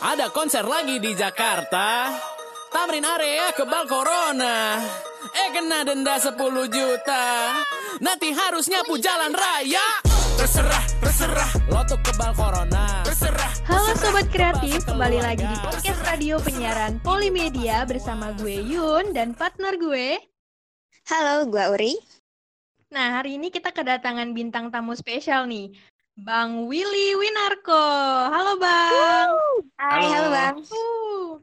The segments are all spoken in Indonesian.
Ada konser lagi di Jakarta. Tamrin area kebal corona. Eh kena denda 10 juta. Nanti harus nyapu jalan raya. Terserah, terserah. Lo tuh kebal corona. Terserah. Halo Sobat Kreatif, kembali lagi di podcast radio penyiaran Polimedia bersama gue Yun dan partner gue. Halo, gue Uri. Nah, hari ini kita kedatangan bintang tamu spesial nih. Bang Willy Winarko. Halo Bang. Hai, halo, Halo. Bang. Uh,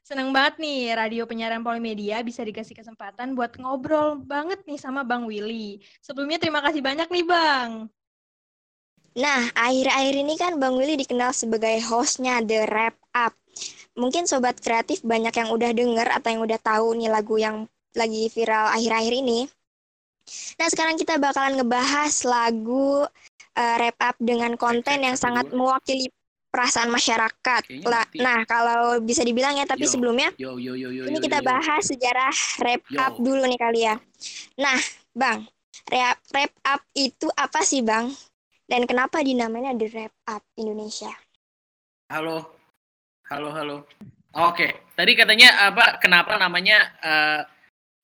seneng banget nih radio penyiaran Polimedia bisa dikasih kesempatan buat ngobrol banget nih sama Bang Willy. Sebelumnya terima kasih banyak nih Bang. Nah, akhir-akhir ini kan Bang Willy dikenal sebagai hostnya The Rap Up. Mungkin Sobat Kreatif banyak yang udah denger atau yang udah tahu nih lagu yang lagi viral akhir-akhir ini. Nah, sekarang kita bakalan ngebahas lagu eh, Rap Up dengan konten yang sangat mewakili perasaan masyarakat. Lah, nah, kalau bisa dibilang ya, tapi Yo. sebelumnya Yo yo yo yo. Ini kita yo. bahas sejarah rap Yo. up dulu nih kali ya. Nah, Bang, rap, rap up itu apa sih, Bang? Dan kenapa dinamanya The Rap Up Indonesia? Halo. Halo halo. Oke, tadi katanya apa? Kenapa namanya eh,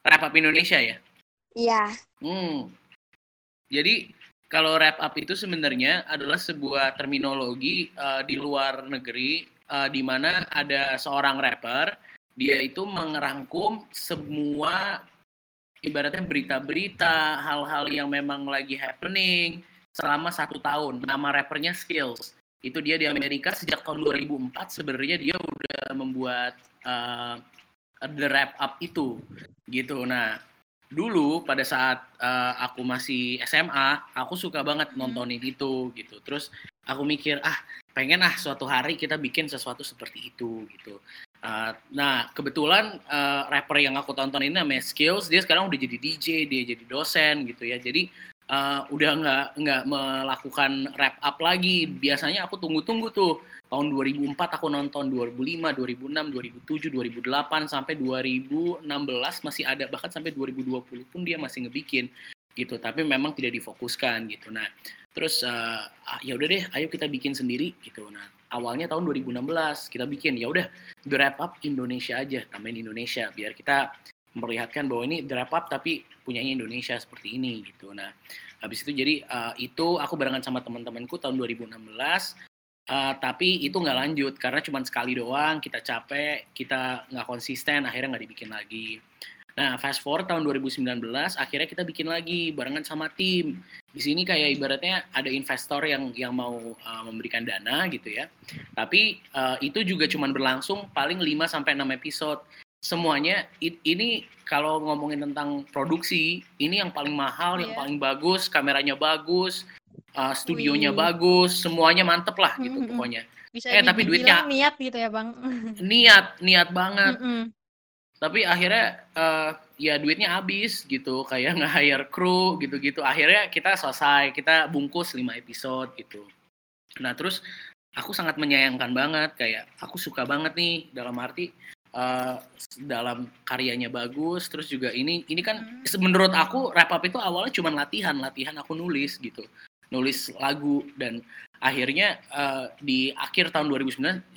Rap Up Indonesia ya? Iya, Hmm. Jadi kalau rap up itu sebenarnya adalah sebuah terminologi eh, di luar negeri eh, di mana ada seorang rapper, dia itu mengerangkum semua ibaratnya berita-berita, hal-hal yang memang lagi happening selama satu tahun. Nama rappernya Skills. Itu dia di Amerika sejak tahun 2004 sebenarnya dia udah membuat eh, the rap up itu gitu. Nah, dulu pada saat eh, aku masih SMA, aku suka banget Hmm. nontonin itu gitu. Terus aku mikir, ah pengen ah suatu hari kita bikin sesuatu seperti itu gitu. Eh, nah kebetulan eh, rapper yang aku tonton ini namanya Skills, dia sekarang udah jadi DJ, dia jadi dosen gitu ya. Jadi eh, udah nggak nggak melakukan rap up lagi. Biasanya aku tunggu-tunggu tuh tahun 2004 aku nonton 2005, 2006, 2007, 2008 sampai 2016 masih ada bahkan sampai 2020 pun dia masih ngebikin gitu. Tapi memang tidak difokuskan gitu. Nah terus ah, ya udah deh ayo kita bikin sendiri gitu. Nah awalnya tahun 2016 kita bikin ya udah the wrap up Indonesia aja tambahin Indonesia biar kita memperlihatkan bahwa ini the wrap up tapi punyanya Indonesia seperti ini gitu. Nah habis itu jadi eh, itu aku barengan sama teman-temanku tahun 2016 Uh, tapi itu nggak lanjut karena cuma sekali doang kita capek kita nggak konsisten akhirnya nggak dibikin lagi. Nah fast forward tahun 2019 akhirnya kita bikin lagi barengan sama tim. Di sini kayak ibaratnya ada investor yang yang mau uh, memberikan dana gitu ya. Tapi uh, itu juga cuma berlangsung paling 5 sampai 6 episode. Semuanya i- ini kalau ngomongin tentang produksi ini yang paling mahal yang Iya. paling bagus kameranya bagus uh, studionya Wih. bagus, semuanya mantep lah gitu Mm-mm. pokoknya. Bisa Eh, tapi duitnya- niat gitu ya Bang. Niat, niat banget. Mm-mm. Tapi akhirnya eh, ya duitnya habis gitu, kayak nge-hire kru gitu-gitu. Akhirnya kita selesai, kita bungkus 5 episode gitu. Nah terus aku sangat menyayangkan banget, kayak aku suka banget nih dalam arti eh, dalam karyanya bagus, terus juga ini ini kan Hmm. menurut aku rap up itu awalnya cuma latihan, latihan aku nulis gitu, nulis lagu dan akhirnya eh, di akhir tahun 2019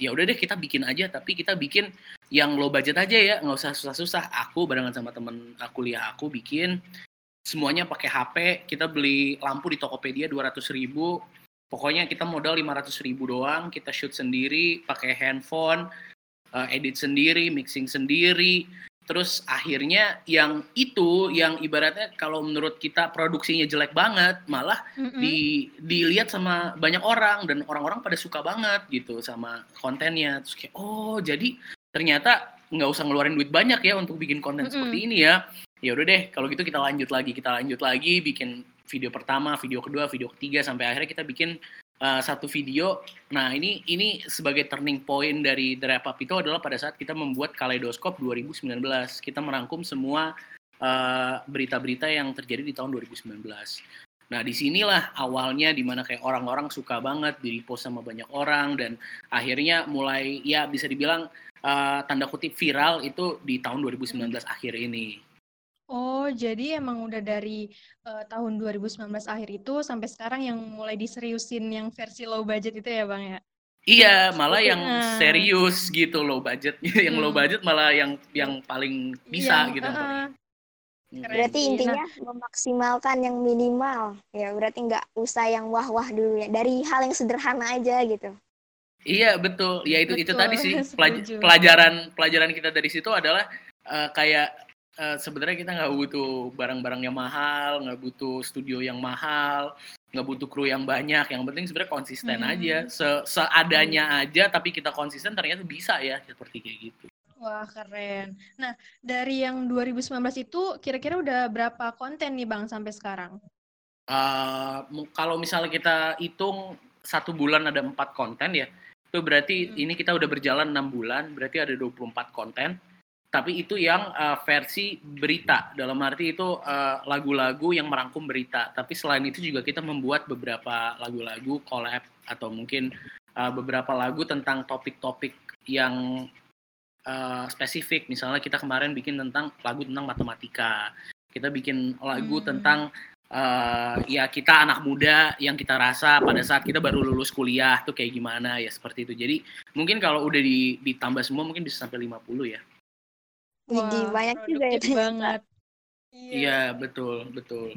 ya udah deh kita bikin aja, tapi kita bikin yang low budget aja ya, nggak usah susah-susah. Aku barengan sama temen aku kuliah aku bikin semuanya pakai HP, kita beli lampu di Tokopedia 200 ribu. Pokoknya kita modal 500 ribu doang, kita shoot sendiri, pakai handphone, eh, edit sendiri, mixing sendiri. Terus akhirnya yang itu, yang ibaratnya kalau menurut kita produksinya jelek banget, malah Mm-mm. di dilihat sama banyak orang dan orang-orang pada suka banget gitu sama kontennya terus kayak oh jadi ternyata nggak usah ngeluarin duit banyak ya untuk bikin konten Mm-mm. seperti ini ya ya udah deh kalau gitu kita lanjut lagi kita lanjut lagi bikin video pertama video kedua video ketiga sampai akhirnya kita bikin uh, satu video. Nah ini ini sebagai turning point dari Wrap Up itu adalah pada saat kita membuat Kaleidoskop 2019 kita merangkum semua uh, berita-berita yang terjadi di tahun 2019 Nah, di sinilah awalnya di mana kayak orang-orang suka banget di repost sama banyak orang dan akhirnya mulai ya bisa dibilang eh, tanda kutip viral itu di tahun 2019 akhir ini. Oh, jadi emang udah dari eh, tahun 2019 akhir itu sampai sekarang yang mulai diseriusin yang versi low budget itu ya, Bang ya? Iya, malah yang Nah. serius gitu low budget. yang low Hmm. budget malah yang yang paling bisa Yang, gitu. Keren Berarti intinya memaksimalkan yang minimal. Ya, berarti nggak usah yang wah-wah dulu ya. Dari hal yang sederhana aja gitu. Iya betul. Ya itu itu Betul, tadi sih pelaj- pelajaran pelajaran kita dari situ adalah eh, kayak eh, sebenarnya kita nggak butuh barang-barang yang mahal, nggak butuh studio yang mahal, nggak butuh kru yang banyak. Yang penting sebenarnya konsisten Hmm. aja, Se- seadanya aja. Tapi kita konsisten ternyata bisa ya seperti kayak gitu. Wah, keren. Nah, dari yang 2019 itu kira-kira udah berapa konten nih Bang sampai sekarang? Mu- kalau misalnya kita hitung satu bulan ada empat konten ya, itu berarti Hmm. ini kita udah berjalan enam bulan, berarti ada 24 konten. Tapi itu yang eh, versi berita, dalam arti itu eh, lagu-lagu yang merangkum berita. Tapi selain itu juga kita membuat beberapa lagu-lagu collab atau mungkin eh, beberapa lagu tentang topik-topik yang eh, spesifik. Misalnya kita kemarin bikin tentang lagu tentang matematika. Kita bikin lagu Hmm. tentang eh, ya kita anak muda yang kita rasa pada saat kita baru lulus kuliah tuh kayak gimana ya seperti itu. Jadi mungkin kalau udah di- ditambah semua mungkin bisa sampai 50 ya. Jadi Wah, banyak juga ya banget. Iya, betul, betul.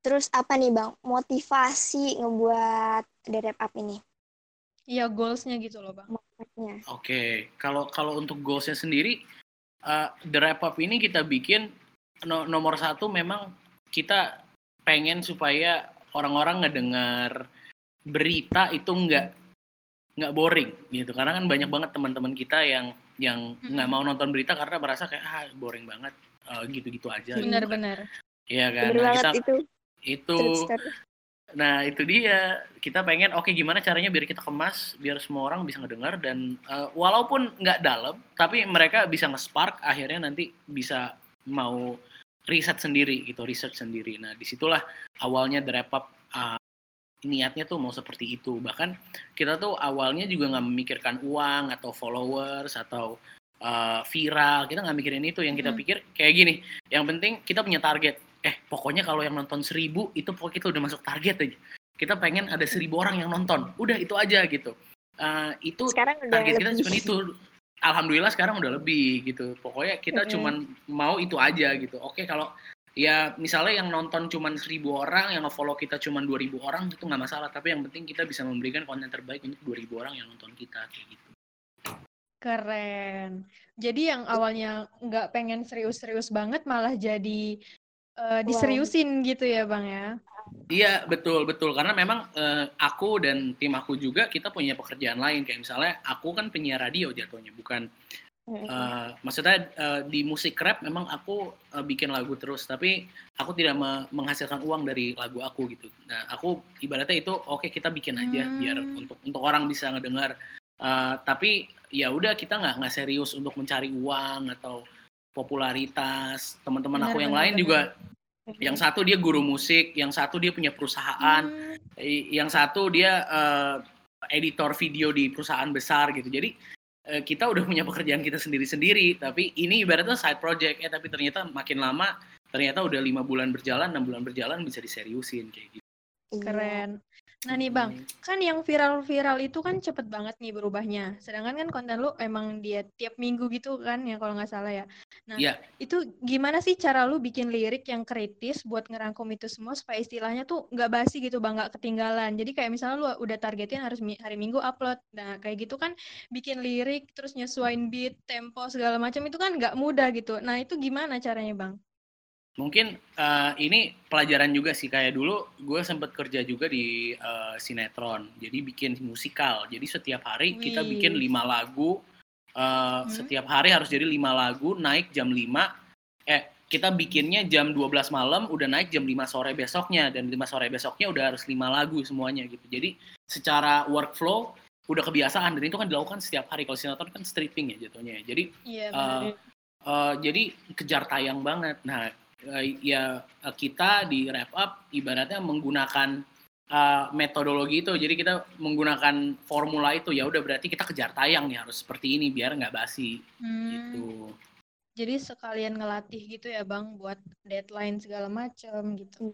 Terus apa nih Bang? Motivasi ngebuat The Rap Up ini? Iya, goals-nya gitu loh, Bang. Oke, kalau kalau untuk goalsnya sendiri, eh, The Wrap Up ini kita bikin no- nomor satu memang kita pengen supaya orang-orang ngedengar berita itu nggak nggak boring gitu karena kan banyak banget teman-teman kita yang yang nggak mau nonton berita karena merasa kayak ah boring banget eh, gitu-gitu aja gitu. Benar-benar. Iya kan Bener Nah, kita itu. itu. Nah itu dia kita pengen oke gimana caranya biar kita kemas biar semua orang bisa ngedengar dan eh, walaupun nggak dalam tapi mereka bisa nge-spark akhirnya nanti bisa mau riset sendiri gitu research sendiri. Nah di situlah awalnya The Wrap Up eh, niatnya tuh mau seperti itu. Bahkan kita tuh awalnya juga nggak memikirkan uang atau followers atau eh, viral. Kita nggak mikirin itu. Yang kita Mm. pikir kayak gini yang penting kita punya target. Eh pokoknya kalau yang nonton seribu itu pokoknya kita udah masuk target aja. Kita pengen ada seribu orang yang nonton. Udah itu aja gitu. Eh, itu Sekarang udah target kita lebih. cuma itu. Alhamdulillah sekarang udah lebih gitu. Pokoknya kita Mm-mm. cuman mau itu aja gitu. Oke kalau ya misalnya yang nonton cuman seribu orang yang nge-follow kita cuman 2000 orang itu nggak masalah. Tapi yang penting kita bisa memberikan konten terbaik untuk 2000 orang yang nonton kita kayak gitu. Keren. Jadi yang awalnya nggak pengen serius-serius banget malah jadi eh, diseriusin gitu ya, Bang ya. Iya betul betul. Karena memang eh, aku dan tim aku juga kita punya pekerjaan lain. Kayak misalnya aku kan penyiar radio jatuhnya bukan Eh, maksudnya eh, di musik rap memang aku eh, bikin lagu terus tapi aku tidak me- menghasilkan uang dari lagu aku gitu. Nah aku ibaratnya itu oke kita bikin aja Hmm. biar untuk untuk orang bisa ngedengar. Eh, tapi ya udah kita nggak nggak serius untuk mencari uang atau popularitas. Teman-teman aku yang benar, lain benar. juga yang satu dia guru musik, yang satu dia punya perusahaan, Hmm, yang satu dia eh, editor video di perusahaan besar gitu. Jadi kita udah punya pekerjaan kita sendiri-sendiri, tapi ini ibaratnya side project ya. Tapi ternyata makin lama, ternyata udah lima bulan berjalan, enam bulan berjalan bisa diseriusin kayak gitu. Keren. Nah nih, Bang, kan yang viral-viral itu kan cepet banget nih berubahnya. Sedangkan kan konten lu emang dia tiap minggu gitu kan ya kalau nggak salah ya. Nah, Iya. itu gimana sih cara lu bikin lirik yang kritis buat ngerangkum itu semua supaya istilahnya tuh nggak basi gitu bang, nggak ketinggalan. Jadi kayak misalnya lu udah targetin harus hari Minggu upload. Nah kayak gitu kan bikin lirik terus nyesuain beat, tempo segala macam itu kan nggak mudah gitu. Nah itu gimana caranya bang? Mungkin eh, ini pelajaran juga sih kayak dulu gue sempet kerja juga di eh, sinetron, jadi bikin musikal. Jadi setiap hari kita Wih. bikin lima lagu, eh, setiap hari harus jadi lima lagu, naik jam 5 eh kita bikinnya jam 12 malam, udah naik jam 5 sore besoknya dan 5 sore besoknya udah harus lima lagu semuanya gitu. Jadi secara workflow udah kebiasaan dan itu kan dilakukan setiap hari. Kalau sinetron kan stripping ya jatuhnya. ya. Jadi Iya Eh, eh, jadi kejar tayang banget. Nah, ya eh, kita di wrap up ibaratnya menggunakan eh, metodologi itu. Jadi kita menggunakan formula itu. Ya udah berarti kita kejar tayang nih harus seperti ini biar nggak basi Hmm, gitu. Jadi sekalian ngelatih gitu ya bang buat deadline segala macam gitu.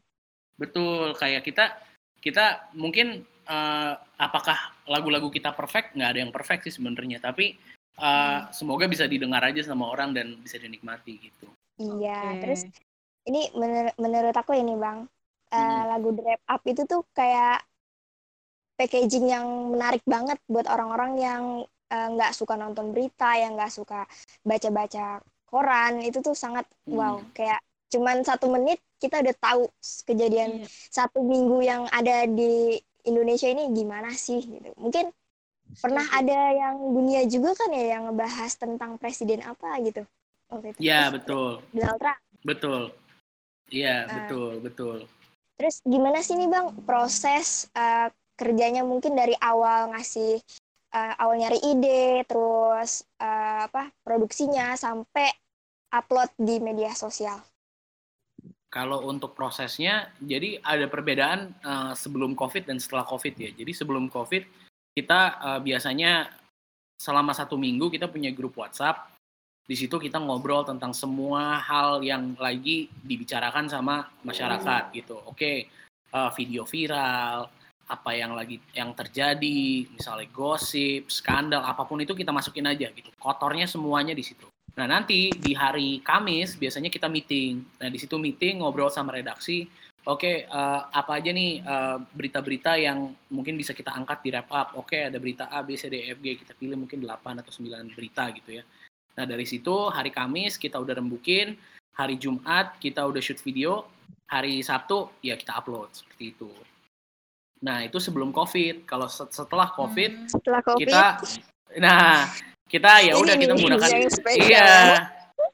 Betul, kayak kita kita mungkin uh, apakah lagu-lagu kita perfect nggak ada yang perfect sih sebenarnya tapi uh, semoga bisa didengar aja sama orang dan bisa dinikmati gitu Iya, Oke. terus ini menur- menurut aku ini Bang, eh, Hmm. lagu Wrap Up itu tuh kayak packaging yang menarik banget buat orang-orang yang eh, nggak suka nonton berita, yang nggak suka baca-baca koran, itu tuh sangat Hmm. wow, kayak cuman satu menit kita udah tahu kejadian Iya. satu minggu yang ada di Indonesia ini gimana sih gitu. Mungkin pernah ada yang dunia juga kan ya yang ngebahas tentang presiden apa gitu ya Terus betul Donald Trump. betul iya Ah. betul betul Terus gimana sih nih Bang proses eh, kerjanya mungkin dari awal ngasih eh, awal nyari ide, terus eh, apa produksinya sampai upload di media sosial. Kalau untuk prosesnya, jadi ada perbedaan uh, sebelum COVID dan setelah COVID ya. Jadi sebelum COVID kita uh, biasanya selama satu minggu kita punya grup WhatsApp. Di situ kita ngobrol tentang semua hal yang lagi dibicarakan sama masyarakat gitu. Oke, uh, video viral, apa yang lagi yang terjadi, misalnya gosip, skandal, apa pun itu kita masukin aja gitu. Kotornya semuanya di situ. Nah nanti di hari Kamis biasanya kita meeting. Nah di situ meeting ngobrol sama redaksi. Oke eh, apa aja nih eh, berita-berita yang mungkin bisa kita angkat di wrap up. Oke ada berita A, B, C, D, E, F, G kita pilih mungkin 8 atau 9 berita gitu ya. Nah dari situ hari Kamis kita udah rembukin. Hari Jumat kita udah shoot video. Hari Sabtu ya kita upload seperti itu. Nah itu sebelum COVID. Kalau set- setelah COVID Hmm. Setelah COVID, kita nah kita ya udah kita menggunakan iya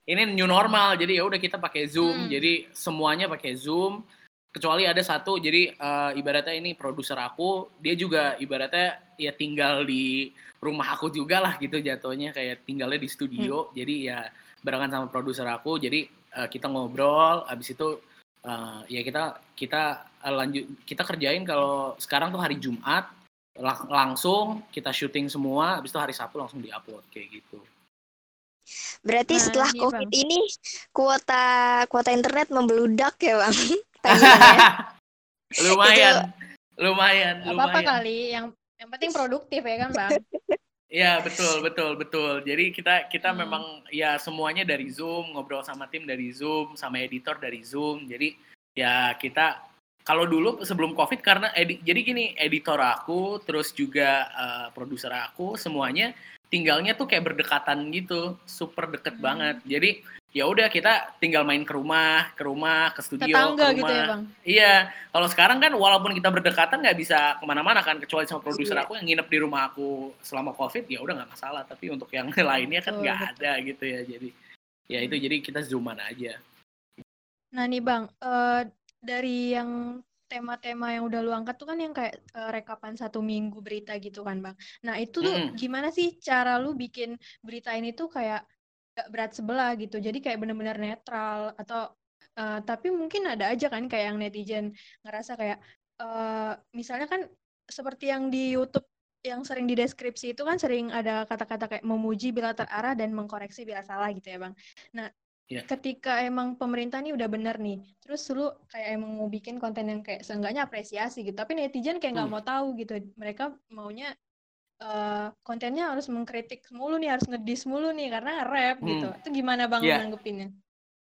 ini new normal jadi ya udah kita pakai zoom Hmm. jadi semuanya pakai zoom kecuali ada satu jadi eh, ibaratnya ini produser aku dia juga ibaratnya ya tinggal di rumah aku juga lah gitu jatuhnya kayak tinggalnya di studio jadi ya barengan sama produser aku jadi eh, kita ngobrol habis itu eh, ya kita kita eh, lanjut kita kerjain kalau sekarang tuh hari Jumat lang- langsung kita syuting semua habis itu hari Sabtu langsung diupload kayak gitu berarti Nah, setelah iya, COVID Bang. ini kuota kuota internet membeludak ya Bang. Tagihannya. lumayan lumayan Gak apa-apa lumayan kali, yang yang penting produktif ya kan bang? Iya betul betul betul. Jadi kita kita Hmm. memang ya semuanya dari Zoom ngobrol sama tim dari Zoom sama editor dari Zoom. Jadi ya kita kalau dulu sebelum COVID karena edi, jadi gini editor aku terus juga eh, produser aku semuanya tinggalnya tuh kayak berdekatan gitu, super deket Hmm. banget. Jadi ya udah kita tinggal main ke rumah, ke rumah, ke studio, Tetangga ke gitu ya rumah. bang? Iya, kalau sekarang kan walaupun kita berdekatan nggak bisa ke mana-mana kan, kecuali sama produser Iya. aku yang nginep di rumah aku selama covid ya udah nggak masalah. Tapi untuk yang lainnya kan nggak betul. ada gitu ya. Jadi ya itu jadi kita zooman aja. Nah nih bang, eh, dari yang tema-tema yang udah lu angkat tuh kan yang kayak eh, rekapan satu minggu berita gitu kan bang. Nah itu tuh Mm-mm. gimana sih cara lu bikin berita ini tuh kayak gak berat sebelah gitu. Jadi kayak bener-bener netral atau eh, tapi mungkin ada aja kan kayak yang netizen ngerasa kayak eh, misalnya kan seperti yang di YouTube yang sering di deskripsi itu kan sering ada kata-kata kayak memuji bila terarah dan mengkoreksi bila salah gitu ya bang. Nah Iya. ketika emang pemerintah nih udah bener nih, terus lu kayak emang mau bikin konten yang kayak seenggaknya apresiasi gitu, tapi netizen kayak nggak Hmm. mau tahu gitu, mereka maunya eh, kontennya harus mengkritik mulu nih, harus ngedis mulu nih karena rap gitu. Hmm. Itu gimana bang Iya. nanggepinnya?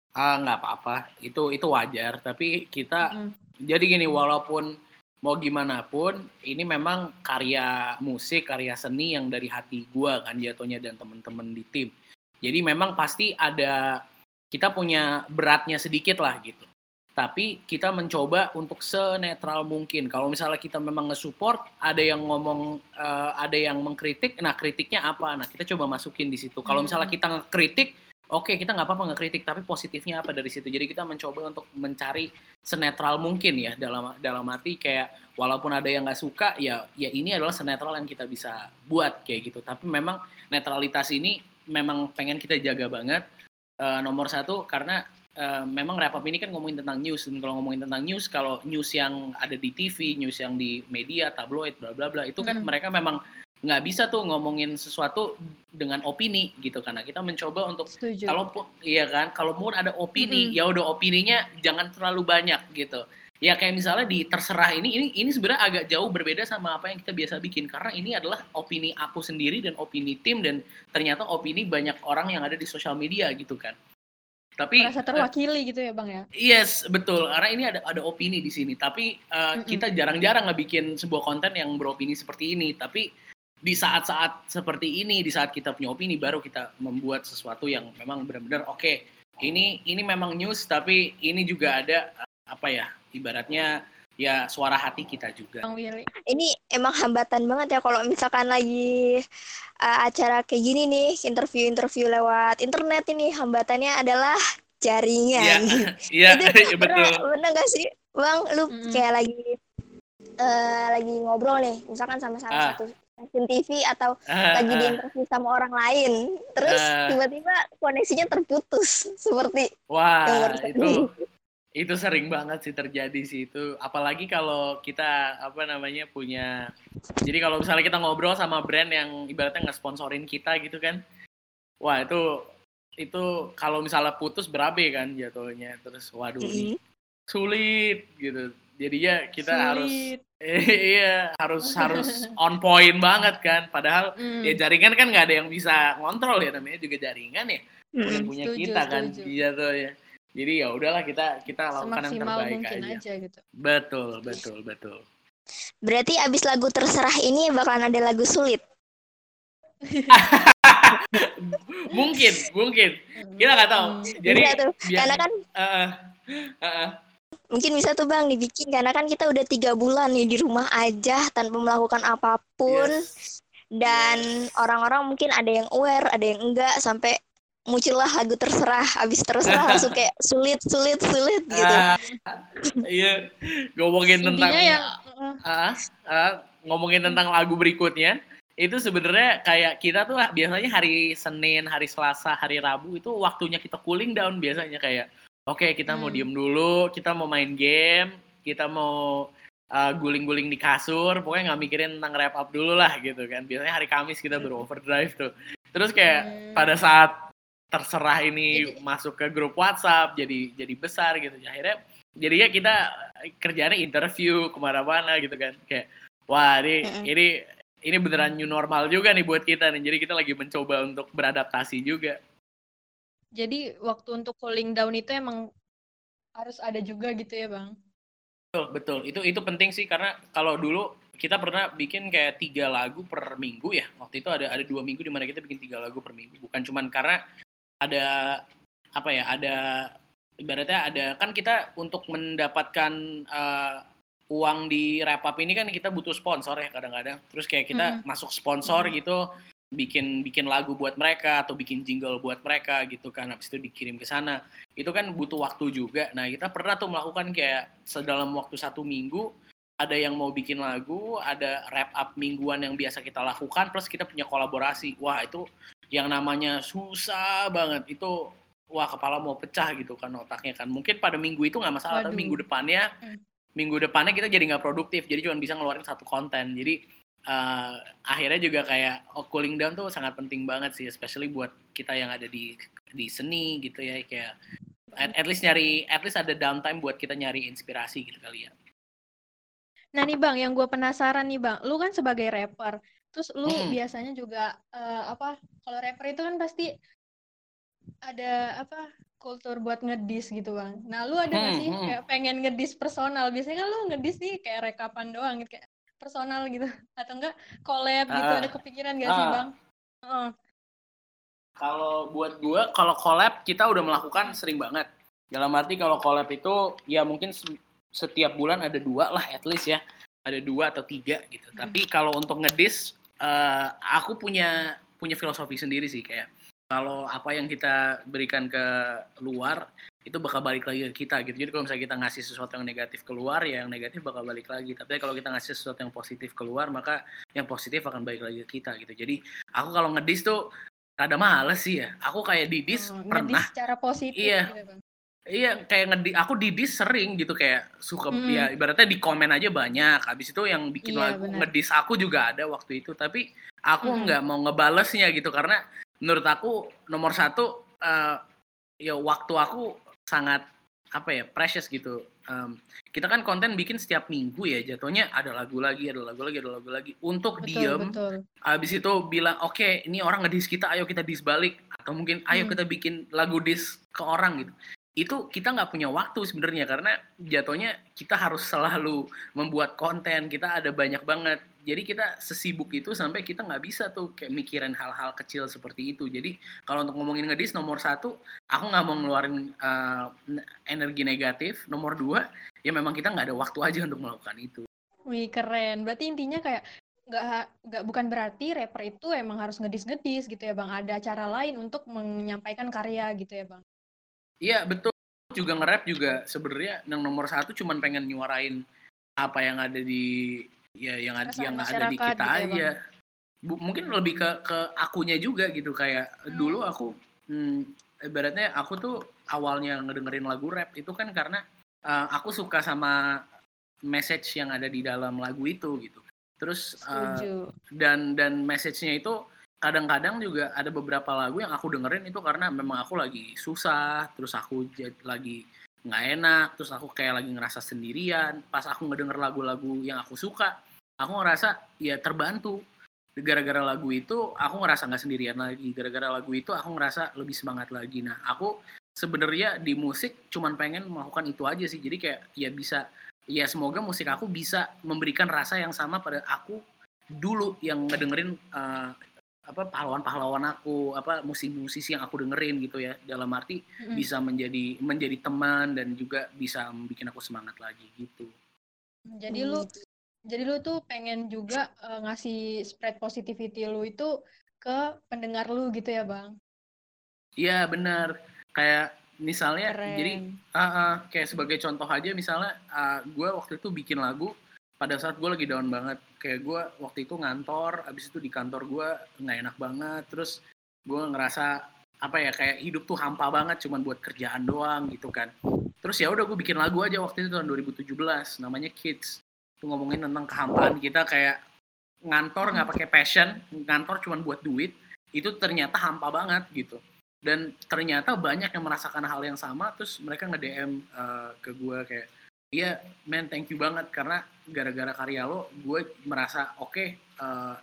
Ah nggak apa-apa, itu itu wajar. Tapi kita Mm. jadi gini walaupun mau gimana pun ini memang karya musik, karya seni yang dari hati gua kan jatuhnya dan temen-temen di tim. Jadi memang pasti ada kita punya beratnya sedikit lah gitu. Tapi kita mencoba untuk senetral mungkin. Kalau misalnya kita memang nge-support, ada yang ngomong, eh, ada yang mengkritik, nah kritiknya apa? Nah kita coba masukin di situ. Kalau misalnya Hmm. kita ngekritik, oke kita nggak apa-apa ngekritik, tapi positifnya apa dari situ. Jadi kita mencoba untuk mencari senetral mungkin ya dalam dalam arti kayak walaupun ada yang nggak suka ya ya ini adalah senetral yang kita bisa buat kayak gitu. Tapi memang netralitas ini memang pengen kita jaga banget. Eh, nomor satu karena eh, memang wrap up ini kan ngomongin tentang news dan kalau ngomongin tentang news kalau news yang ada di TV, news yang di media, tabloid, bla bla bla itu kan Mm-mm. mereka memang nggak bisa tuh ngomongin sesuatu dengan opini gitu karena kita mencoba untuk Setuju. kalaupun iya kan kalaupun ada opini Mm-mm. ya udah opininya jangan terlalu banyak gitu ya kayak misalnya di terserah ini ini ini sebenarnya agak jauh berbeda sama apa yang kita biasa bikin karena ini adalah opini aku sendiri dan opini tim dan ternyata opini banyak orang yang ada di sosial media gitu kan tapi Merasa terwakili gitu ya bang ya? Yes, betul. Karena ini ada ada opini di sini. Tapi uh, Mm-mm. kita jarang-jarang ngebikin sebuah konten yang beropini seperti ini. Tapi di saat-saat seperti ini, di saat kita punya opini, baru kita membuat sesuatu yang memang benar-benar oke. ini ini memang news, tapi ini juga ada uh, apa ya? Ibaratnya ya suara hati kita juga. Bang Willy. Ini emang hambatan banget ya kalau misalkan lagi uh, acara kayak gini nih, interview-interview lewat internet ini hambatannya adalah Iya, jaringan. iya, Itu betul. Pernah, pernah gak sih, Bang, lu Mm-mm. kayak lagi eh, lagi ngobrol nih, misalkan sama salah Ah. satu stasiun TV atau Ah, lagi ah. diinterview sama orang lain, terus Ah. tiba-tiba koneksinya terputus seperti Wah, itu. Itu sering banget sih terjadi sih itu. Apalagi kalau kita apa namanya punya. Jadi kalau misalnya kita ngobrol sama brand yang ibaratnya nggak sponsorin kita gitu kan, wah itu itu kalau misalnya putus berabe kan jatuhnya. Terus waduh ini Mm-mm. sulit gitu. Jadinya kita harus Sulit. iya harus harus on point banget kan. Padahal Mm. ya jaringan kan nggak ada yang bisa ngontrol ya namanya juga jaringan ya yang Mm-mm. punya Setuju, kita kan setuju. iya tuh ya jadi ya udahlah kita kita lakukan yang terbaik mungkin aja. aja. gitu. betul betul betul Berarti abis lagu terserah ini bakalan ada lagu sulit. mungkin mungkin kita nggak tahu Hmm. jadi biar- karena kan eh, eh, eh, mungkin bisa tuh bang dibikin karena kan kita udah tiga bulan nih di rumah aja tanpa melakukan apa pun yes. dan Yes. orang-orang mungkin ada yang aware ada yang enggak sampai muncullah lagu terserah abis terserah langsung kayak sulit sulit sulit gitu Ah, iya ngomongin tentang Intinya yang uh, ah, ah, ngomongin tentang lagu berikutnya itu sebenarnya kayak kita tuh biasanya hari Senin, hari Selasa, hari Rabu itu waktunya kita cooling down biasanya kayak oke kita mau Hmm. diem dulu, kita mau main game, kita mau uh, guling-guling di kasur, pokoknya nggak mikirin tentang wrap up dulu lah gitu kan. Biasanya hari Kamis kita baru overdrive tuh. Terus kayak Hmm. pada saat terserah ini Jadi- masuk ke grup WhatsApp jadi jadi besar gitu. Akhirnya jadinya kita kerjanya interview ke mana-mana gitu kan. Kayak wah ini ini ini beneran new normal juga nih buat kita nih. Jadi kita lagi mencoba untuk beradaptasi juga. Jadi waktu untuk cooling down itu emang harus ada juga gitu ya bang. betul betul. Itu itu penting sih karena kalau dulu kita pernah bikin kayak tiga lagu per minggu ya. Waktu itu ada ada dua minggu di mana kita bikin tiga lagu per minggu. Bukan cuman karena ada apa ya ada ibaratnya ada kan kita untuk mendapatkan eh, uang di wrap up ini kan kita butuh sponsor ya kadang-kadang. Terus kayak kita masuk sponsor gitu bikin bikin lagu buat mereka atau bikin jingle buat mereka gitu kan habis itu dikirim ke sana. Itu kan butuh waktu juga. Nah kita pernah tuh melakukan kayak sedalam waktu satu minggu ada yang mau bikin lagu ada wrap up mingguan yang biasa kita lakukan plus kita punya kolaborasi. Wah itu yang namanya susah banget. Itu wah kepala mau pecah gitu kan otaknya kan. Mungkin pada minggu itu nggak masalah tapi Waduh. minggu depannya Hmm. minggu depannya kita jadi nggak produktif. Jadi cuma bisa ngeluarin satu konten. Jadi eh, akhirnya juga kayak oh, cooling down tuh sangat penting banget sih especially buat kita yang ada di di seni gitu ya kayak at, at least nyari at least ada downtime buat kita nyari inspirasi gitu kali ya. Nah nih bang, yang gue penasaran nih bang, lu kan sebagai rapper, terus lu Mm-mm. biasanya juga eh, apa? Kalau rapper itu kan pasti ada apa? Kultur buat ngedis gitu bang. Nah lu ada nggak Hmm, sih hmm. kayak pengen ngedis personal? Biasanya kan lu ngedis nih kayak rekapan doang gitu, kayak personal gitu, atau enggak collab gitu? Ah. Ada kepikiran gak sih Ah. bang? Heeh. Kalau buat gua, kalau collab kita udah melakukan sering banget. Dalam arti kalau collab itu ya mungkin se- setiap bulan ada dua lah at least ya, ada dua atau tiga gitu. Tapi kalau untuk ngedis, eh, aku punya punya filosofi sendiri sih kayak kalau apa yang kita berikan ke luar itu bakal balik lagi ke kita gitu. Jadi kalau misalnya kita ngasih sesuatu yang negatif keluar, ya yang negatif bakal balik lagi. Tapi kalau kita ngasih sesuatu yang positif keluar, maka yang positif akan balik lagi ke kita gitu. Jadi aku kalau ngedis tuh rada males sih ya. Aku kayak didis Hmm, pernah. ngedis secara positif Iya. gitu bang. Iya, kayak ngedi aku didis sering gitu kayak suka Mm. ya ibaratnya di komen aja banyak. Habis itu yang bikin Iya, lagu ngedis aku juga ada waktu itu, tapi aku Mm. nggak mau ngebalesnya gitu karena menurut aku nomor satu eh, ya waktu aku sangat apa ya precious gitu. Um, kita kan konten bikin setiap minggu ya jatuhnya ada lagu lagi, ada lagu lagi, ada lagu lagi. Untuk Betul, diem, betul. habis itu bilang oke ini orang ngedis kita, ayo kita dis balik atau mungkin ayo Hmm. kita bikin lagu dis ke orang gitu. Itu kita nggak punya waktu sebenarnya karena jatuhnya kita harus selalu membuat konten. Kita ada banyak banget. Jadi kita sesibuk itu sampai kita nggak bisa tuh kayak mikirin hal-hal kecil seperti itu. Jadi kalau untuk ngomongin ngedis nomor satu, aku nggak mau ngeluarin uh, energi negatif. Nomor dua, ya memang kita nggak ada waktu aja untuk melakukan itu. Wih, keren. Berarti intinya kayak nggak nggak bukan berarti rapper itu emang harus ngedis-ngedis gitu ya, Bang. Ada cara lain untuk menyampaikan karya gitu ya, Bang. Iya betul. Juga nge-rap juga sebenarnya yang nomor satu cuman pengen nyuarain apa yang ada di ya yang ada yang ada di kita gitu ya, aja. Bu- mungkin lebih ke ke akunya juga gitu kayak Hmm. dulu aku hmm, ibaratnya aku tuh awalnya ngedengerin lagu rap itu kan karena uh, aku suka sama message yang ada di dalam lagu itu gitu. Terus uh, Setuju. dan dan message-nya itu kadang-kadang juga ada beberapa lagu yang aku dengerin itu karena memang aku lagi susah, terus aku lagi nggak enak, terus aku kayak lagi ngerasa sendirian. Pas aku ngedenger lagu-lagu yang aku suka, aku ngerasa ya terbantu. Gara-gara lagu itu aku ngerasa nggak sendirian lagi. Gara-gara lagu itu aku ngerasa lebih semangat lagi. Nah aku sebenarnya di musik cuman pengen melakukan itu aja sih. Jadi kayak ya bisa ya semoga musik aku bisa memberikan rasa yang sama pada aku dulu yang ngedengerin eh, apa pahlawan-pahlawan aku apa musisi-musisi yang aku dengerin gitu ya dalam arti Mm-mm. bisa menjadi menjadi teman dan juga bisa bikin aku semangat lagi gitu Jadi lu jadi lu tuh pengen juga eh, ngasih spread positivity lu itu ke pendengar lu gitu ya, Bang. iya benar kayak misalnya Keren. jadi ah, ah, kayak sebagai contoh aja misalnya gue waktu itu bikin lagu pada saat gue lagi down banget kayak gue waktu itu ngantor abis itu di kantor gue nggak enak banget terus gue ngerasa apa ya kayak hidup tuh hampa banget cuman buat kerjaan doang gitu kan. Terus ya udah gue bikin lagu aja waktu itu tahun 2017 namanya Kids. Itu ngomongin tentang kehampaan kita kayak ngantor nggak pakai passion ngantor cuman buat duit itu ternyata hampa banget gitu. Dan ternyata banyak yang merasakan hal yang sama terus mereka nge DM ke gue kayak iya man thank you banget karena gara-gara karya lo gue merasa oke eh,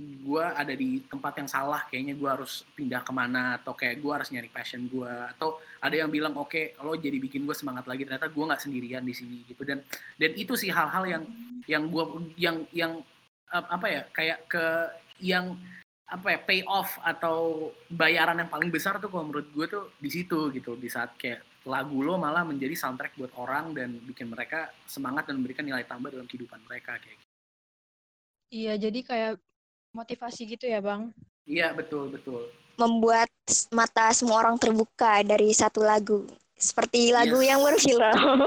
gue ada di tempat yang salah kayaknya gue harus pindah ke mana atau kayak gue harus nyari passion gue. Atau ada yang bilang oke lo jadi bikin gue semangat lagi. Ternyata gue nggak sendirian di sini gitu. Dan dan itu sih hal-hal yang yang gue yang yang ap- apa ya kayak ke yang apa ya pay off atau bayaran yang paling besar tuh kalau menurut gue tuh di situ gitu. Di saat kayak lagu lo malah menjadi soundtrack buat orang dan bikin mereka semangat dan memberikan nilai tambah dalam kehidupan mereka kayak gitu. Iya, jadi kayak motivasi gitu ya, Bang. iya betul betul membuat mata semua orang terbuka dari satu lagu. Seperti lagu Yes. yang berfilm.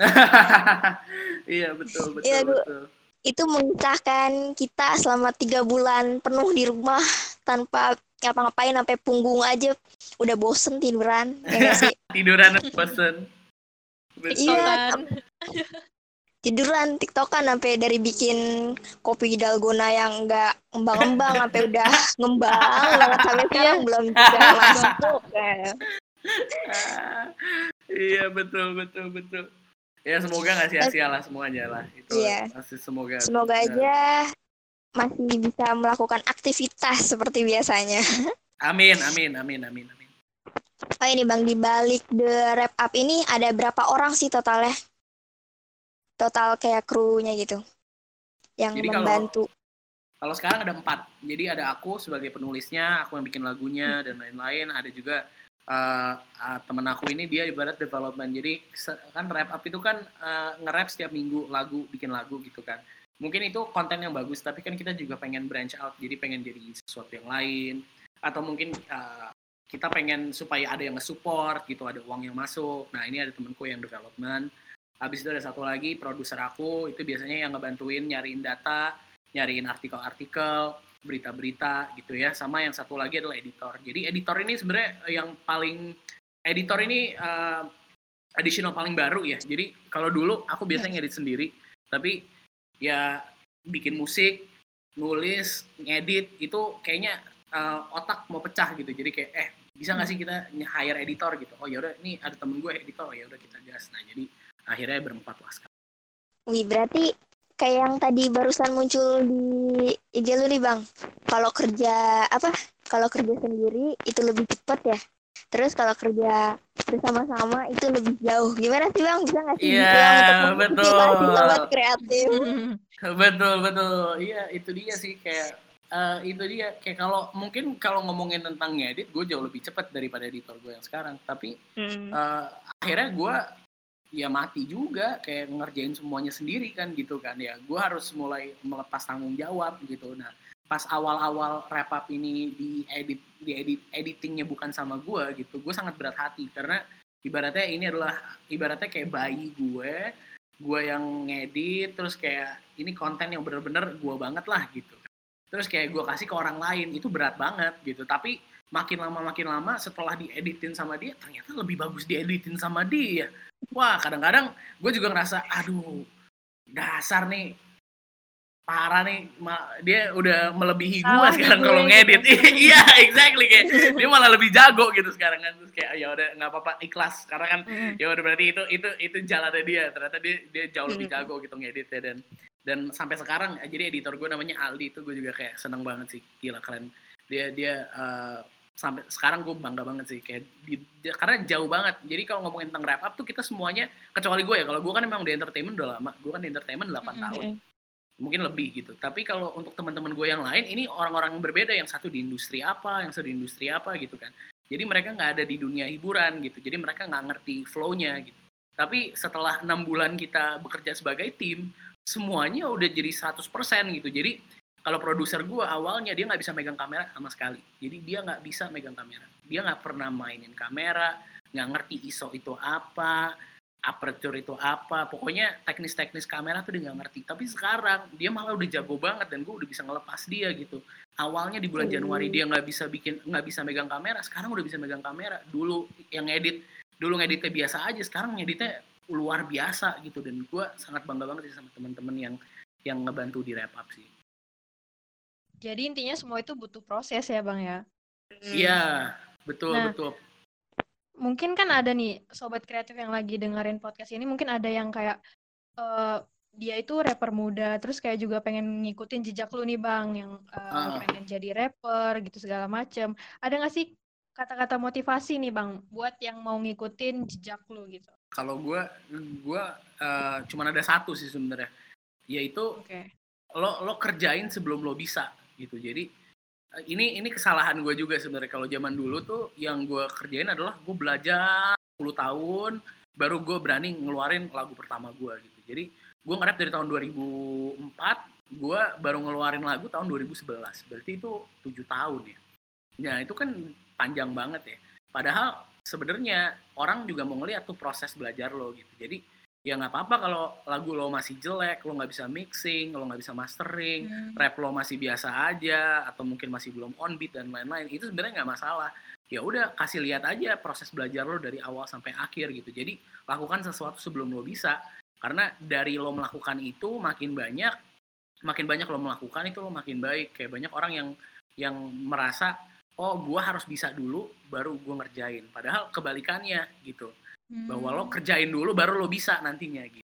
iya betul betul Iya, betul Itu mengisahkan kita selama tiga bulan penuh di rumah tanpa ngapa-ngapain sampai punggung aja udah bosen tiduran. Ya sih? tiduran bosen. Iya. Tiduran tiktokan sampai dari bikin kopi dalgona yang enggak ngembang-ngembang sampai udah ngembang banget sampai sekarang belum juga masuk. Ya. Ah, iya betul betul betul ya semoga nggak sia-sia lah semuanya lah itu Iya. pasti semoga Semoga aja masih bisa melakukan aktivitas seperti biasanya. amin amin amin amin amin Oh ini Bang, di balik The Wrap Up ini ada berapa orang sih totalnya? Total kayak krunya gitu. Yang Jadi kalau- membantu. Kalau sekarang ada empat, jadi ada aku sebagai penulisnya, aku yang bikin lagunya dan lain-lain. Ada juga uh, uh, temen aku ini dia ibarat development. Jadi kan rap up itu kan uh, nge-rap setiap minggu lagu, bikin lagu gitu kan. Mungkin itu konten yang bagus, tapi kan kita juga pengen branch out, jadi pengen jadi sesuatu yang lain. Atau mungkin uh, kita pengen supaya ada yang nge-support gitu, ada uang yang masuk. Nah ini ada temenku yang development. Habis itu ada satu lagi produser aku, itu biasanya yang ngebantuin nyariin data, nyariin artikel-artikel, berita-berita gitu ya. Sama yang satu lagi adalah editor. Jadi editor ini sebenarnya yang paling editor ini uh, additional paling baru ya. Jadi kalau dulu aku biasanya ngedit sendiri, tapi ya bikin musik, nulis, ngedit itu kayaknya uh, otak mau pecah gitu. Jadi kayak eh bisa nggak sih kita hire editor gitu oh ya udah ini ada temen gue editor ya udah kita gas nah jadi akhirnya berempat sekarang Wih, berarti kayak yang tadi barusan muncul di IG lu nih, Bang. Kalau kerja apa? Kalau kerja sendiri itu lebih cepat ya. Terus kalau kerja bersama-sama itu lebih jauh. Gimana sih, Bang? Bisa nggak sih Iya, dibilang untuk betul. sobat kreatif? betul betul iya itu dia sih kayak eh, itu dia kayak kalau mungkin kalau ngomongin tentang ngedit gue jauh lebih cepat daripada editor gue yang sekarang tapi Hmm. eh, akhirnya gue ya mati juga kayak ngerjain semuanya sendiri kan gitu kan ya gue harus mulai melepas tanggung jawab gitu nah pas awal-awal wrap up ini di edit di edit editingnya bukan sama gue gitu gue sangat berat hati. Karena ibaratnya ini adalah ibaratnya kayak bayi gue gue yang ngedit terus kayak ini konten yang bener-bener gue banget lah gitu. Terus kayak gue kasih ke orang lain itu berat banget gitu. Tapi makin lama makin lama setelah dieditin sama dia ternyata lebih bagus dieditin sama dia. Wah kadang-kadang gue juga ngerasa aduh dasar nih parah nih ma- dia udah melebihi gue Salah sekarang kalau ngedit. iya exactly kayak dia malah lebih jago gitu sekarang kan. Terus kayak ya udah nggak apa-apa ikhlas. Karena kan Mm. ya udah berarti itu itu itu jalannya dia. Ternyata dia dia jauh lebih Hmm. jago gitu ngedit ya dan dan sampai sekarang jadi editor gue namanya Aldi itu gue juga kayak seneng banget sih. Gila keren. Dia dia eh, sampai sekarang gue bangga banget sih. Kayak di, karena jauh banget. Jadi kalau ngomongin tentang wrap up tuh kita semuanya kecuali gue ya. Kalau gue kan memang di entertainment udah lama. Gue kan di entertainment 8 Mm-mm. tahun mungkin lebih gitu. Tapi kalau untuk teman-teman gue yang lain ini orang-orang berbeda yang satu di industri apa yang satu di industri apa gitu kan. Jadi mereka nggak ada di dunia hiburan gitu. Jadi mereka nggak ngerti flow-nya gitu. Tapi setelah enam bulan kita bekerja sebagai tim semuanya udah jadi 100% gitu. Jadi kalau produser gue awalnya dia nggak bisa megang kamera sama sekali. Jadi dia nggak bisa megang kamera. Dia nggak pernah mainin kamera nggak ngerti ISO itu apa aperture itu apa? Pokoknya teknis-teknis kamera tuh dia nggak ngerti. Tapi sekarang dia malah udah jago banget dan gue udah bisa ngelepas dia gitu. Awalnya di bulan. Januari dia nggak bisa bikin nggak bisa megang kamera sekarang udah bisa megang kamera. Dulu yang edit dulu ngeditnya biasa aja sekarang ngeditnya luar biasa gitu. Dan gue sangat bangga banget sih sama teman-teman yang yang ngebantu di wrap up sih. Jadi intinya semua itu butuh proses ya, Bang ya. iya betul Nah, betul Mungkin kan ada nih sobat kreatif yang lagi dengerin podcast ini, mungkin ada yang kayak eh dia itu rapper muda, terus kayak juga pengen ngikutin jejak lu nih, Bang, yang eh, Ah. pengen jadi rapper gitu segala macem. Ada nggak sih kata-kata motivasi nih, Bang, buat yang mau ngikutin jejak lu gitu? kalau gue gue eh, cuman ada satu sih sebenarnya yaitu Oke. lo lo kerjain sebelum lo bisa gitu jadi ini ini kesalahan gue juga sebenarnya. Kalau zaman dulu tuh yang gue kerjain adalah gue belajar 10 tahun baru gue berani ngeluarin lagu pertama gue gitu. Jadi gue nge-rap dari tahun 2004 gue baru ngeluarin lagu tahun 2011 berarti itu tujuh tahun ya. Nah itu kan panjang banget ya. Padahal sebenarnya orang juga mau ngeliat tuh proses belajar lo gitu. Jadi ya nggak apa-apa kalau lagu lo masih jelek lo nggak bisa mixing lo nggak bisa mastering Hmm. rap lo masih biasa aja atau mungkin masih belum on beat dan lain-lain itu sebenarnya nggak masalah. Ya udah kasih lihat aja proses belajar lo dari awal sampai akhir gitu. Jadi lakukan sesuatu sebelum lo bisa. Karena dari lo melakukan itu makin banyak makin banyak lo melakukan itu lo makin baik. Kayak banyak orang yang yang merasa oh gua harus bisa dulu baru gua ngerjain. Padahal kebalikannya gitu bahwa lo Hmm. kerjain dulu baru lo bisa nantinya gitu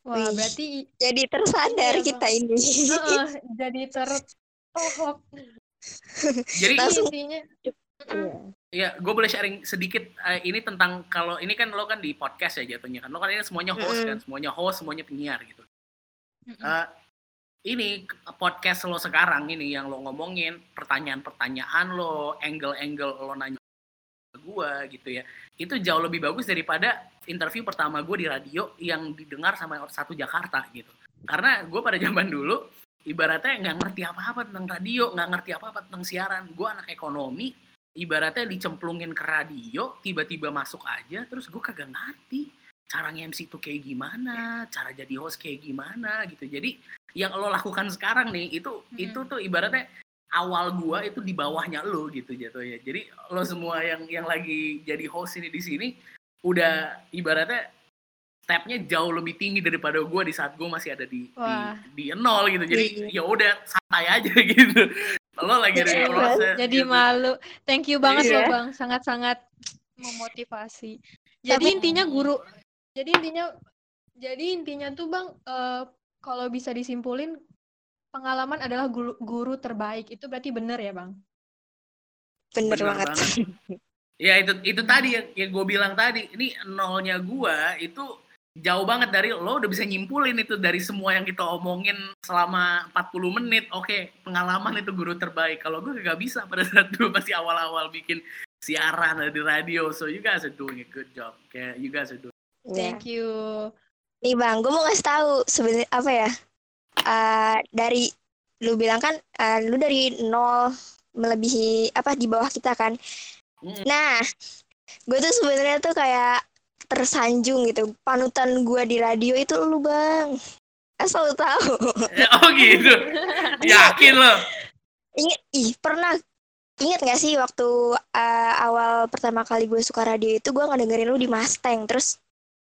Wah, Wih. berarti Jadi tersadar Iya, kita ini. Heeh, jadi tertohok. jadi Langsung- intinya Iya. ya gue boleh sharing sedikit eh, ini tentang kalau ini kan lo kan di podcast ya jatuhnya kan lo kan ini semuanya host Mm-mm. kan semuanya host semuanya penyiar gitu. Eh, ini podcast lo sekarang ini yang lo ngomongin pertanyaan-pertanyaan lo angle-angle lo nanya gue gitu ya. Itu jauh lebih bagus daripada interview pertama gue di radio yang didengar sama satu Jakarta gitu. Karena gue pada zaman dulu ibaratnya nggak ngerti apa-apa tentang radio nggak ngerti apa-apa tentang siaran. Gue anak ekonomi ibaratnya dicemplungin ke radio tiba-tiba masuk aja terus gue kagak ngerti cara nge-MC itu kayak gimana cara jadi host kayak gimana gitu. Jadi yang lo lakukan sekarang nih itu Hmm. itu tuh ibaratnya awal gua itu di bawahnya lo gitu jatuhnya jadi lo semua yang yang lagi jadi host ini di sini udah ibaratnya stepnya jauh lebih tinggi daripada gua di saat gua masih ada di di, Wah. di nol gitu jadi Iya. ya udah santai aja gitu lo lagi ada di Iya, proses Jadi gitu. malu. Thank you banget Iya. loh Bang, sangat-sangat memotivasi. Jadi Tapi- intinya guru, jadi intinya, jadi intinya tuh Bang, eh, kalau bisa disimpulin pengalaman adalah guru, guru terbaik. Itu berarti bener ya Bang? Bener, Bener banget. Ya itu itu tadi yang, yang gue bilang tadi. Ini nolnya gua itu jauh banget dari lo udah bisa nyimpulin itu dari semua yang kita omongin selama 40 menit. Oke, pengalaman itu guru terbaik. Kalau gue gak bisa pada saat gue masih awal-awal bikin siaran di radio. So you guys are doing a good job. Kayak you guys are doing. Iya. Thank you. Nih bang, gue mau ngasih tahu sebenarnya apa ya? Eh, dari lu bilang kan, eh, lu dari nol melebihi apa di bawah kita kan? Mm. Nah, gue tuh sebenarnya tuh kayak tersanjung gitu. Panutan gue di radio itu lu bang. Asal lu tahu. oh gitu. Yakin lo? Ingat, ih pernah ingat gak sih waktu eh, awal pertama kali gue suka radio itu gue ngedengerin lu di Mustang terus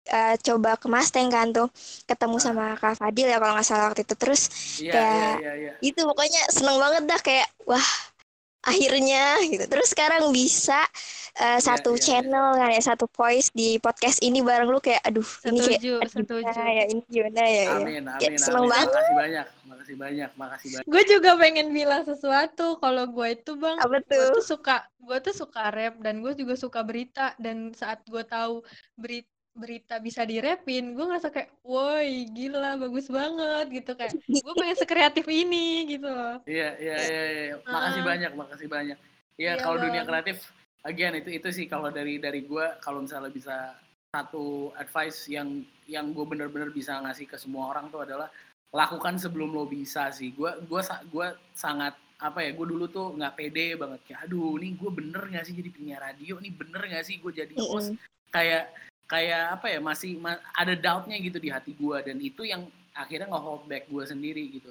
eh, coba ke Mustang kan tuh ketemu sama Kak Fadil ya kalau nggak salah waktu itu terus Iya, Kayak- iya, iya, iya. itu pokoknya seneng banget dah kayak wah akhirnya gitu terus sekarang bisa eh, satu iya, iya. channel kan ya satu voice di podcast ini bareng lu kayak aduh ini kayak Setuju, setuju. gimana ya ini gimana ya, ya. Amin, Ya, amin, seneng amin. banget. Makasih banyak, makasih banyak, makasih banyak. Gue juga pengen bilang sesuatu. Kalau gue itu Bang, apa gue tuh tuh suka gue tuh suka rap dan gue juga suka berita dan saat gue tahu berita berita bisa direpin gue ngerasa kayak woi gila bagus banget gitu kayak gue pengen sekreatif ini gitu loh Iya, iya, iya, iya. Makasih Ah. banyak, makasih banyak. Iya, Iya, kalau dunia kreatif, again itu itu sih kalau dari dari gue, kalau misalnya bisa satu advice yang yang gue bener-bener bisa ngasih ke semua orang tuh adalah lakukan sebelum lo bisa sih. Gue gue gue sangat apa ya? Gue dulu tuh nggak pede banget kayak, aduh, nih gue bener nggak sih jadi penyiar radio? Nih bener nggak sih gue jadi host? Mm-mm. kayak kayak apa ya masih ma- ada doubtnya gitu di hati gue dan itu yang akhirnya nge-hold back gue sendiri gitu.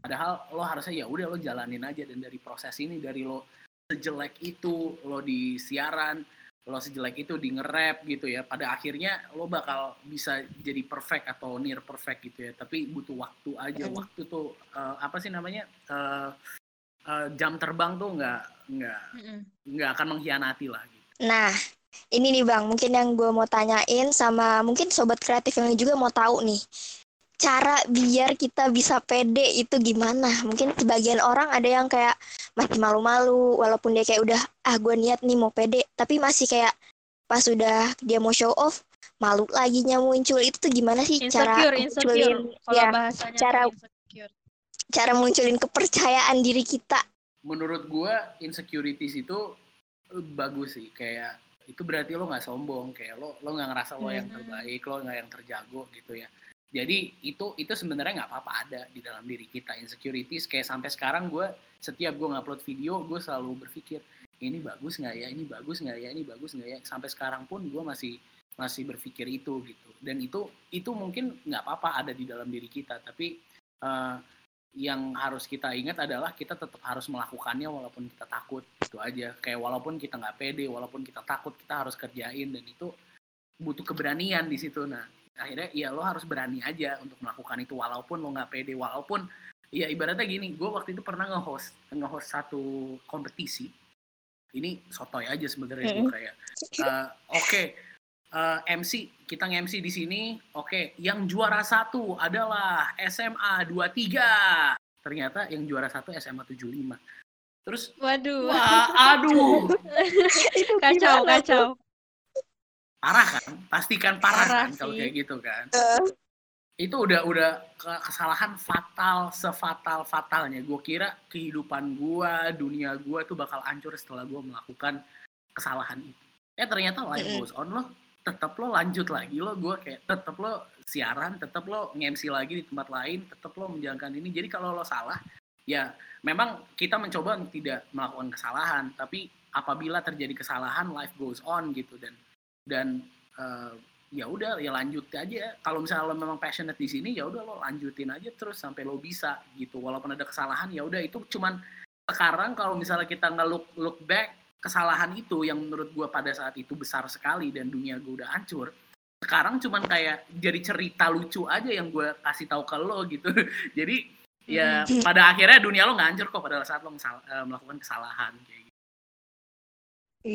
Padahal lo harusnya ya udah lo jalanin aja. Dan dari proses ini dari lo sejelek itu lo di siaran lo sejelek itu di nge-rap gitu ya pada akhirnya lo bakal bisa jadi perfect atau near perfect gitu ya. Tapi butuh waktu aja. Mm. waktu tuh eh, apa sih namanya Eh, eh, jam terbang tuh nggak nggak nggak akan mengkhianati lah gitu. Nah, ini nih Bang, mungkin yang gue mau tanyain sama mungkin sobat kreatif yang juga mau tahu nih. Cara biar kita bisa pede itu gimana? Mungkin sebagian orang ada yang kayak masih malu-malu, walaupun dia kayak udah, ah gue niat nih mau pede, tapi masih kayak pas udah dia mau show off, malu laginya muncul. Itu tuh gimana sih cara insecure insecure munculin, kalau ya, bahasanya cara- insecure cara munculin kepercayaan diri kita? menurut gua insecurities itu eh, bagus sih kayak itu berarti lo nggak sombong kayak lo lo nggak ngerasa lo yang Mhm. terbaik lo nggak yang terjago gitu ya. Jadi itu itu sebenarnya nggak apa-apa ada di dalam diri kita insecurities. Kayak sampai sekarang gua setiap gua ngupload video gue selalu berpikir ini bagus nggak ya? Ini bagus nggak ya? Ini bagus nggak ya? Sampai sekarang pun gua masih masih berpikir itu gitu. Dan itu itu mungkin nggak apa-apa ada di dalam diri kita. Tapi eh, yang harus kita ingat adalah kita tetap harus melakukannya walaupun kita takut itu aja. Kayak walaupun kita nggak pede walaupun kita takut kita harus kerjain dan itu butuh keberanian di situ. Nah akhirnya ya lo harus berani aja untuk melakukan itu walaupun lo nggak pede. Walaupun ya ibaratnya gini gue waktu itu pernah nge-host nge-host satu kompetisi. Ini sotoy aja sebenarnya gue kayak eh, oke eh, MC kita nge-MC di sini. Oke yang juara satu adalah SMA 23 ternyata yang juara satu SMA 75 terus waduh. wah aduh. Itu kacau kacau. Parah kan? Pastikan parah, Parah kan kalau sih. kayak gitu kan. Tuh? itu udah udah ke- kesalahan fatal sefatal fatalnya. Gue kira kehidupan gue dunia gue tuh bakal hancur setelah gue melakukan kesalahan itu. Ya ternyata life goes on lo tetap lo lanjut lagi lo gue kayak tetap lo siaran tetap lo nge-MC lagi di tempat lain tetap lo menjalankan ini. Jadi kalau lo salah ya memang kita mencoba tidak melakukan kesalahan tapi apabila terjadi kesalahan life goes on gitu. Dan dan eh, ya udah ya lanjut aja. Kalau misalnya lo memang passionate di sini ya udah lo lanjutin aja terus sampai lo bisa gitu. Walaupun ada kesalahan ya udah itu cuman sekarang kalau misalnya kita nggak look look back kesalahan itu yang menurut gua pada saat itu besar sekali dan dunia gue udah hancur sekarang cuman kayak jadi cerita lucu aja yang gue kasih tahu ke lo gitu jadi ya pada akhirnya dunia lo nggak hancur kok pada saat lo eh, melakukan kesalahan kayak gitu.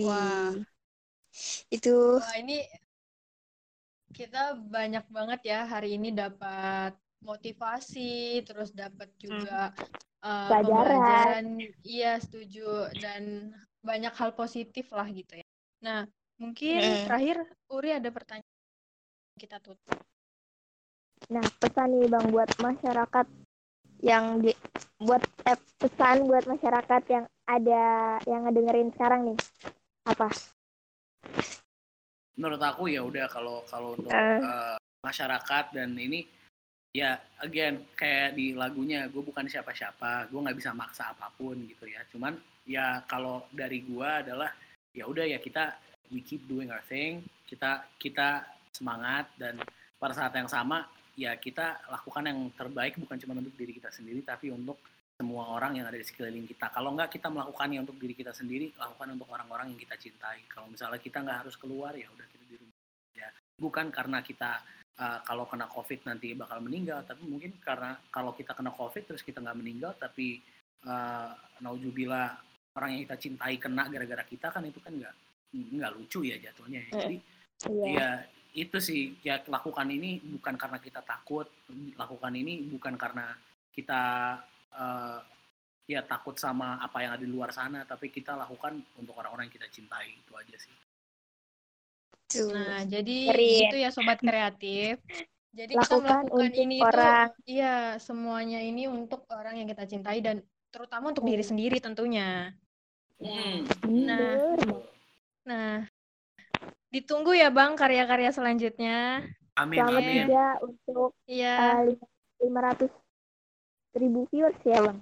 Wah. Wih. Itu Wah, ini kita banyak banget ya hari ini dapat motivasi, terus dapat juga uh, Pelajaran. Iya, setuju dan banyak hal positif lah gitu ya. Nah, mungkin Mm. terakhir Uri ada pertanyaan kita tutup. Nah, pesan nih Bang buat masyarakat yang di buat eh, pesan buat masyarakat yang ada yang ngedengerin sekarang nih. Apa? menurut aku ya udah kalau kalau untuk Eh. eh, masyarakat dan ini ya again kayak di lagunya gue bukan siapa-siapa gue nggak bisa maksa apa pun gitu ya cuman ya kalau dari gue adalah ya udah ya kita we keep doing our thing kita kita semangat dan pada saat yang sama ya kita lakukan yang terbaik bukan cuma untuk diri kita sendiri tapi untuk semua orang yang ada di sekeliling kita. Kalau nggak kita melakukannya untuk diri kita sendiri, lakukan untuk orang-orang yang kita cintai. Kalau misalnya kita nggak harus keluar ya udah kita di rumah aja. Bukan karena kita uh, kalau kena covid nanti bakal meninggal, tapi mungkin karena kalau kita kena covid terus kita nggak meninggal, tapi uh, naujubillah orang yang kita cintai kena gara-gara kita kan itu kan nggak nggak lucu ya jatuhnya. ya. Jadi Iya. ya itu sih ya lakukan ini bukan karena kita takut lakukan ini bukan karena kita eh, ya takut sama apa yang ada di luar sana tapi kita lakukan untuk orang-orang yang kita cintai itu aja sih. Nah, jadi Keren. itu ya sobat kreatif. Jadi kita Lakukan melakukan untuk ini orang. itu iya, semuanya ini untuk orang yang kita cintai dan terutama untuk diri sendiri tentunya. Hmm. Bener. Nah, ditunggu ya Bang karya-karya selanjutnya. amin Selamat amin juga untuk Iya. lima ratus ribu viewers ya bang.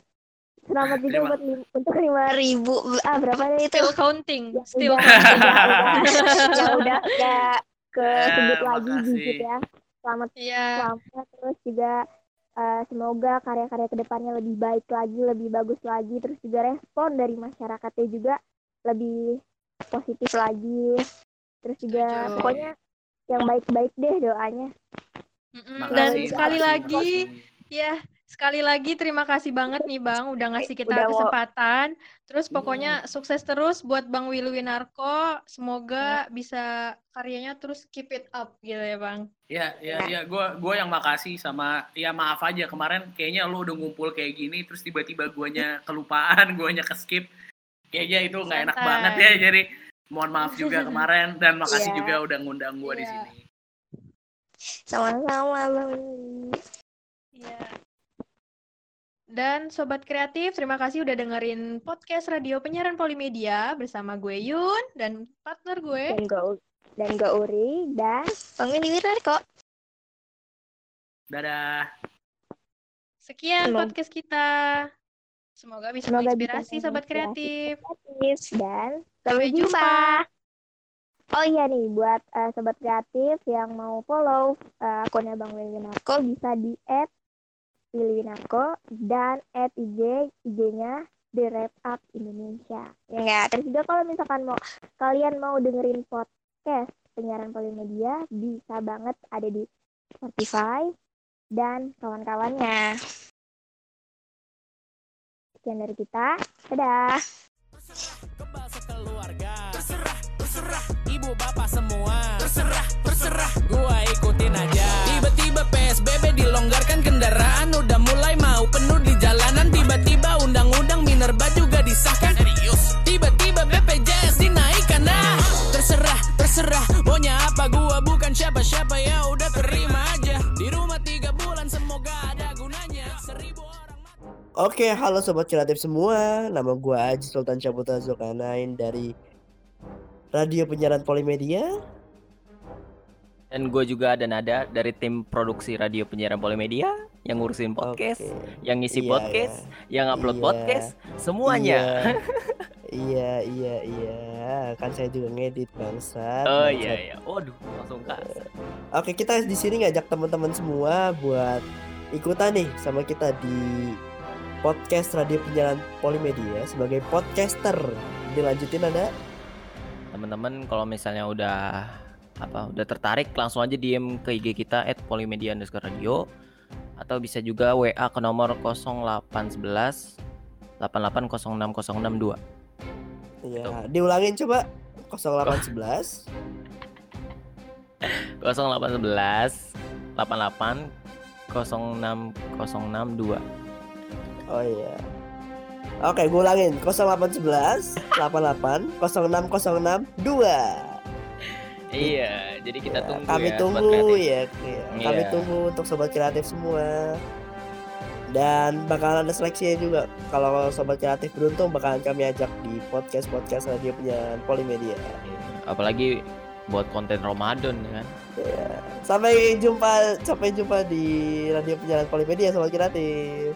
Selamat juga Terima- buat untuk lima ribu ah berapa nih itu? Still counting, Ya, still udah, counting. udah, udah, yang udah udah ke Eh, sebut lagi makasih. digit ya. Selamat Iya. selamat terus juga eh, semoga karya-karya ke depannya lebih baik lagi, lebih bagus lagi, terus juga respon dari masyarakatnya juga lebih positif lagi. Terus juga Setuju. pokoknya yang baik-baik deh doanya. Mm-mm. Makasih, Dan sekali lagi, ya sekali lagi terima kasih banget nih Bang udah ngasih kita Udah mau- kesempatan. Terus Hmm. pokoknya sukses terus buat Bang Willy Winarko. Semoga bisa karyanya terus keep it up gitu ya Bang. Ya, ya, ya, gue gue yang makasih sama, ya maaf aja kemarin kayaknya lu udah ngumpul kayak gini, terus tiba-tiba guanya kelupaan, guanya ke skip, kayaknya itu nggak enak banget ya, jadi mohon maaf juga kemarin dan makasih Iya. juga udah ngundang gue di Iya. sini. Sama-sama Bang. Iya. Dan Sobat Kreatif, terima kasih udah dengerin podcast radio penyiaran Polimedia bersama gue Yun dan partner gue. dan gue dan gue Uri dan Bang Willy Wirarko. Dadah. Sekian Semoga- podcast kita. Semoga bisa Semoga bisa menginspirasi Sobat menginspirasi Kreatif. Kreatif dan Sampai sampai jumpa. jumpa. Oh iya nih buat eh, sobat kreatif yang mau follow eh, akunnya Bang Willy Winarko bisa di @willy_winarko dan @ig IG-nya The Wrap Up Indonesia. Ya? Terus juga kalau misalkan mau kalian mau dengerin podcast penyiaran Polimedia bisa banget ada di Spotify dan kawan-kawannya. Sekian dari kita. Dadah. Kebal sekeluarga Terserah, terserah Ibu bapak semua Terserah, terserah Gua ikutin aja PSBB dilonggarkan kendaraan. Udah mulai mau penuh di jalanan. Tiba-tiba undang-undang Minerba juga disahkan. Serius? Tiba-tiba BPJS dinaikkan. Nah, terserah, terserah. Maunya apa? Gua bukan siapa-siapa. Ya udah terima aja. Di rumah tiga bulan semoga ada gunanya. Seribu orang Oke, halo sobat kreatif semua. Nama gua Aji Sultan Syaputra Zulkarnain dari Radio Penyiaran Polimedia. Dan gue juga ada Nada dari tim produksi Radio Penyiaran Polimedia yang ngurusin podcast, Oke. yang ngisi Iya, podcast, yang upload Iya. podcast, semuanya. Iya, iya, iya. Kan saya juga ngedit bangsat. Oh iya iya. Waduh, langsung kasar. Oke, kita di sini ngajak teman-teman semua buat ikutan nih sama kita di podcast Radio Penyiaran Polimedia sebagai podcaster. Dilanjutin ada? Teman-teman kalau misalnya udah apa udah tertarik langsung aja DM ke IG kita @polimedia_radio. atau bisa juga WA ke nomor 0811 8806062. Iya, diulangin coba 0811 0811 88 06062. Oh iya. Oke, gue ulangin 0811 88 06062. Iya, jadi kita Ya, tunggu kami ya tunggu ya, ya. Kami Iya. tunggu untuk sobat kreatif semua. Dan bakalan ada seleksinya juga. Kalau sobat kreatif beruntung bakalan kami ajak di podcast-podcast radio penyiaran Polimedia. Iya, Apalagi buat konten Ramadan ya kan. Ya. Sampai jumpa, sampai jumpa di radio penyiaran Polimedia sobat kreatif.